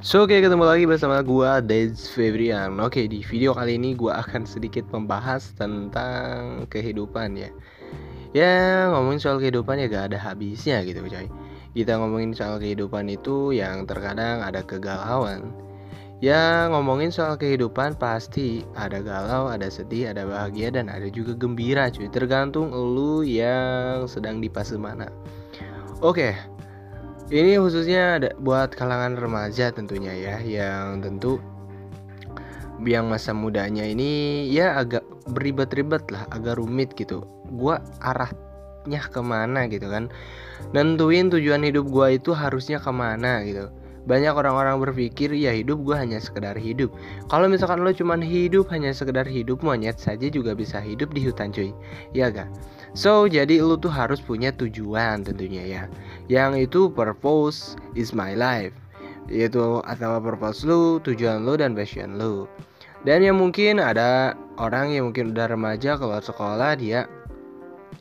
So oke ketemu lagi bersama gua Dez Febrian. Oke di video kali ini gua akan sedikit membahas tentang kehidupan ya. Ya ngomongin soal kehidupan ya gak ada habisnya gitu coy. Kita ngomongin soal kehidupan itu yang terkadang ada kegalauan. Ya ngomongin soal kehidupan pasti ada galau, ada sedih, ada bahagia dan ada juga gembira cuy. Tergantung lu yang sedang di fase mana. Oke, ini khususnya ada buat kalangan remaja tentunya ya, yang tentu yang masa mudanya ini ya agak beribet-ribet lah, agak rumit gitu. Gua arahnya ke mana gitu kan? Nentuin tujuan hidup gua itu harusnya ke mana gitu. Banyak orang-orang berpikir ya hidup gue hanya sekedar hidup. Kalau misalkan lo cuman hidup hanya sekedar hidup monyet saja juga bisa hidup di hutan cuy. Ya gak? So jadi lo tuh harus punya tujuan tentunya ya. Yang itu purpose is my life. Yaitu atau purpose lo, tujuan lo dan passion lo. Dan yang mungkin ada orang yang mungkin udah remaja kalau sekolah dia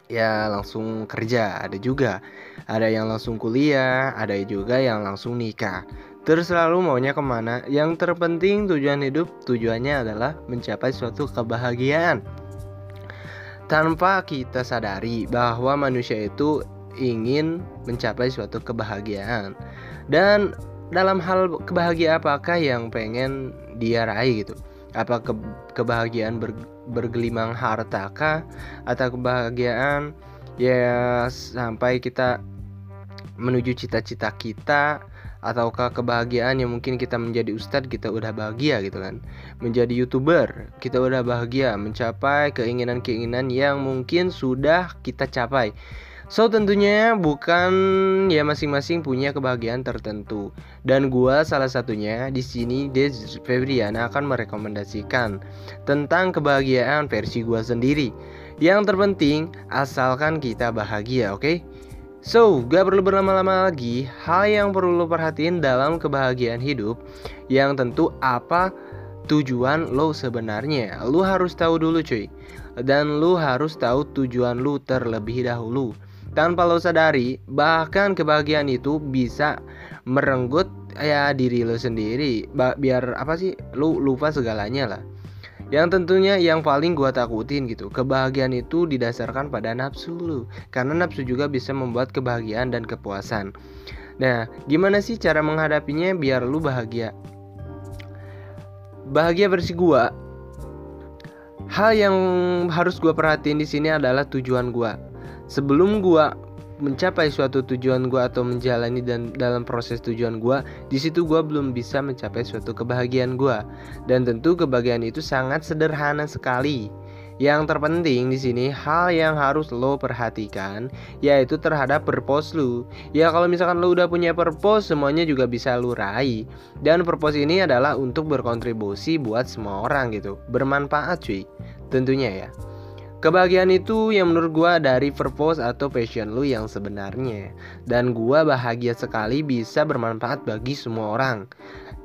ya langsung kerja. Ada juga. Ada yang langsung kuliah ada juga yang langsung nikah. Terus selalu maunya ke mana? Yang terpenting tujuan hidup tujuannya adalah mencapai suatu kebahagiaan. Tanpa kita sadari bahwa manusia itu ingin mencapai suatu kebahagiaan. Dan dalam hal kebahagiaan apakah yang pengen dia raih gitu? Apa ke, kebahagiaan ber, bergelimang harta kah? Atau kebahagiaan ya sampai kita menuju cita-cita kita? Ataukah kebahagiaan yang mungkin kita menjadi ustadz kita udah bahagia gitu kan? Menjadi youtuber kita udah bahagia mencapai keinginan-keinginan yang mungkin sudah kita capai So tentunya bukan ya masing-masing punya kebahagiaan tertentu dan gua salah satunya di sini Dez Febriana akan merekomendasikan tentang kebahagiaan versi gua sendiri. Yang terpenting asalkan kita bahagia, oke? Okay? So, gak perlu berlama-lama lagi. Hal yang perlu lo perhatiin dalam kebahagiaan hidup yang tentu apa tujuan lo sebenarnya. Lo harus tahu dulu cuy. Dan lo harus tahu tujuan lo terlebih dahulu tanpa lo sadari bahkan kebahagiaan itu bisa merenggut ya diri lo sendiri. Biar apa sih? Lo lupa segalanya lah. Yang tentunya yang paling gua takutin gitu Kebahagiaan itu didasarkan pada nafsu lu. Karena nafsu juga bisa membuat kebahagiaan dan kepuasan. Nah gimana sih cara menghadapinya biar lu bahagia? Bahagia versi gua Hal yang harus gua perhatiin di sini adalah tujuan gua sebelum gua mencapai suatu tujuan gua atau menjalani dan dalam proses tujuan gua di situ gua belum bisa mencapai suatu kebahagiaan gua dan tentu kebahagiaan itu sangat sederhana sekali yang terpenting di sini hal yang harus lo perhatikan yaitu terhadap purpose lu. Ya kalau misalkan lo udah punya purpose semuanya juga bisa lo raih. Dan purpose ini adalah untuk berkontribusi buat semua orang gitu. Bermanfaat cuy. Tentunya ya. Kebahagiaan itu yang menurut gue dari purpose atau passion lu yang sebenarnya. Dan gue bahagia sekali bisa bermanfaat bagi semua orang.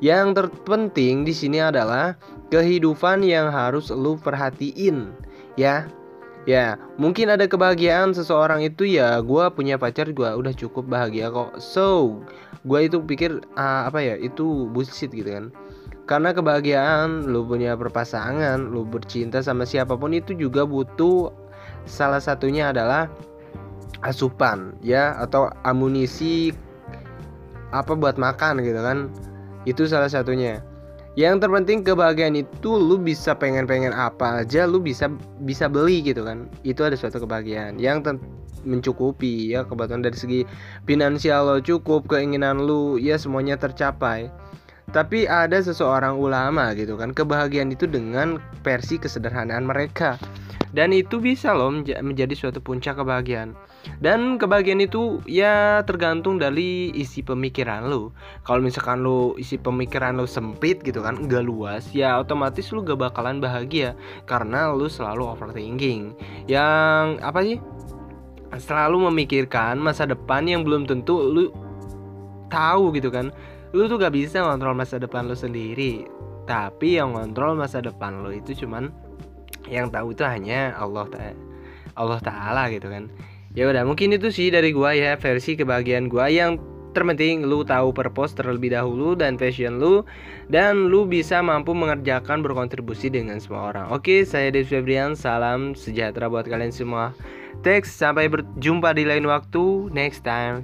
Yang terpenting di sini adalah kehidupan yang harus lu perhatiin Ya. Ya, mungkin ada kebahagiaan seseorang itu ya gue punya pacar gue udah cukup bahagia kok. So, gue itu pikir uh, apa ya itu bullshit gitu kan karena kebahagiaan lu punya berpasangan lu bercinta sama siapa pun itu juga butuh salah satunya adalah asupan ya atau amunisi apa buat makan gitu kan. Itu salah satunya. Yang terpenting kebahagiaan itu lu bisa pengen-pengen apa aja lu bisa bisa beli gitu kan. Itu ada suatu kebahagiaan yang mencukupi ya kebetulan dari segi finansial lo cukup keinginan lu ya semuanya tercapai tapi ada seseorang ulama gitu kan kebahagiaan itu dengan versi kesederhanaan mereka. Dan itu bisa loh menjadi suatu puncak kebahagiaan. Dan kebahagiaan itu ya tergantung dari isi pemikiran lo kalau misalkan lo isi pemikiran lo sempit gitu kan gak luas ya otomatis lo gak bakalan bahagia. Karena lo selalu overthinking. Yang apa sih? Selalu memikirkan masa depan yang belum tentu lo tahu gitu kan lu tuh gak bisa ngontrol masa depan lu sendiri tapi yang ngontrol masa depan lu itu cuman yang tahu itu hanya Allah ta Allah taala gitu kan ya udah mungkin itu sih dari gua ya versi kebahagiaan gua yang terpenting lu tahu purpose terlebih dahulu dan fashion lu dan lu bisa mampu mengerjakan berkontribusi dengan semua orang. Oke, saya Dev Febrian, salam sejahtera buat kalian semua. Thanks, sampai berjumpa di lain waktu next time.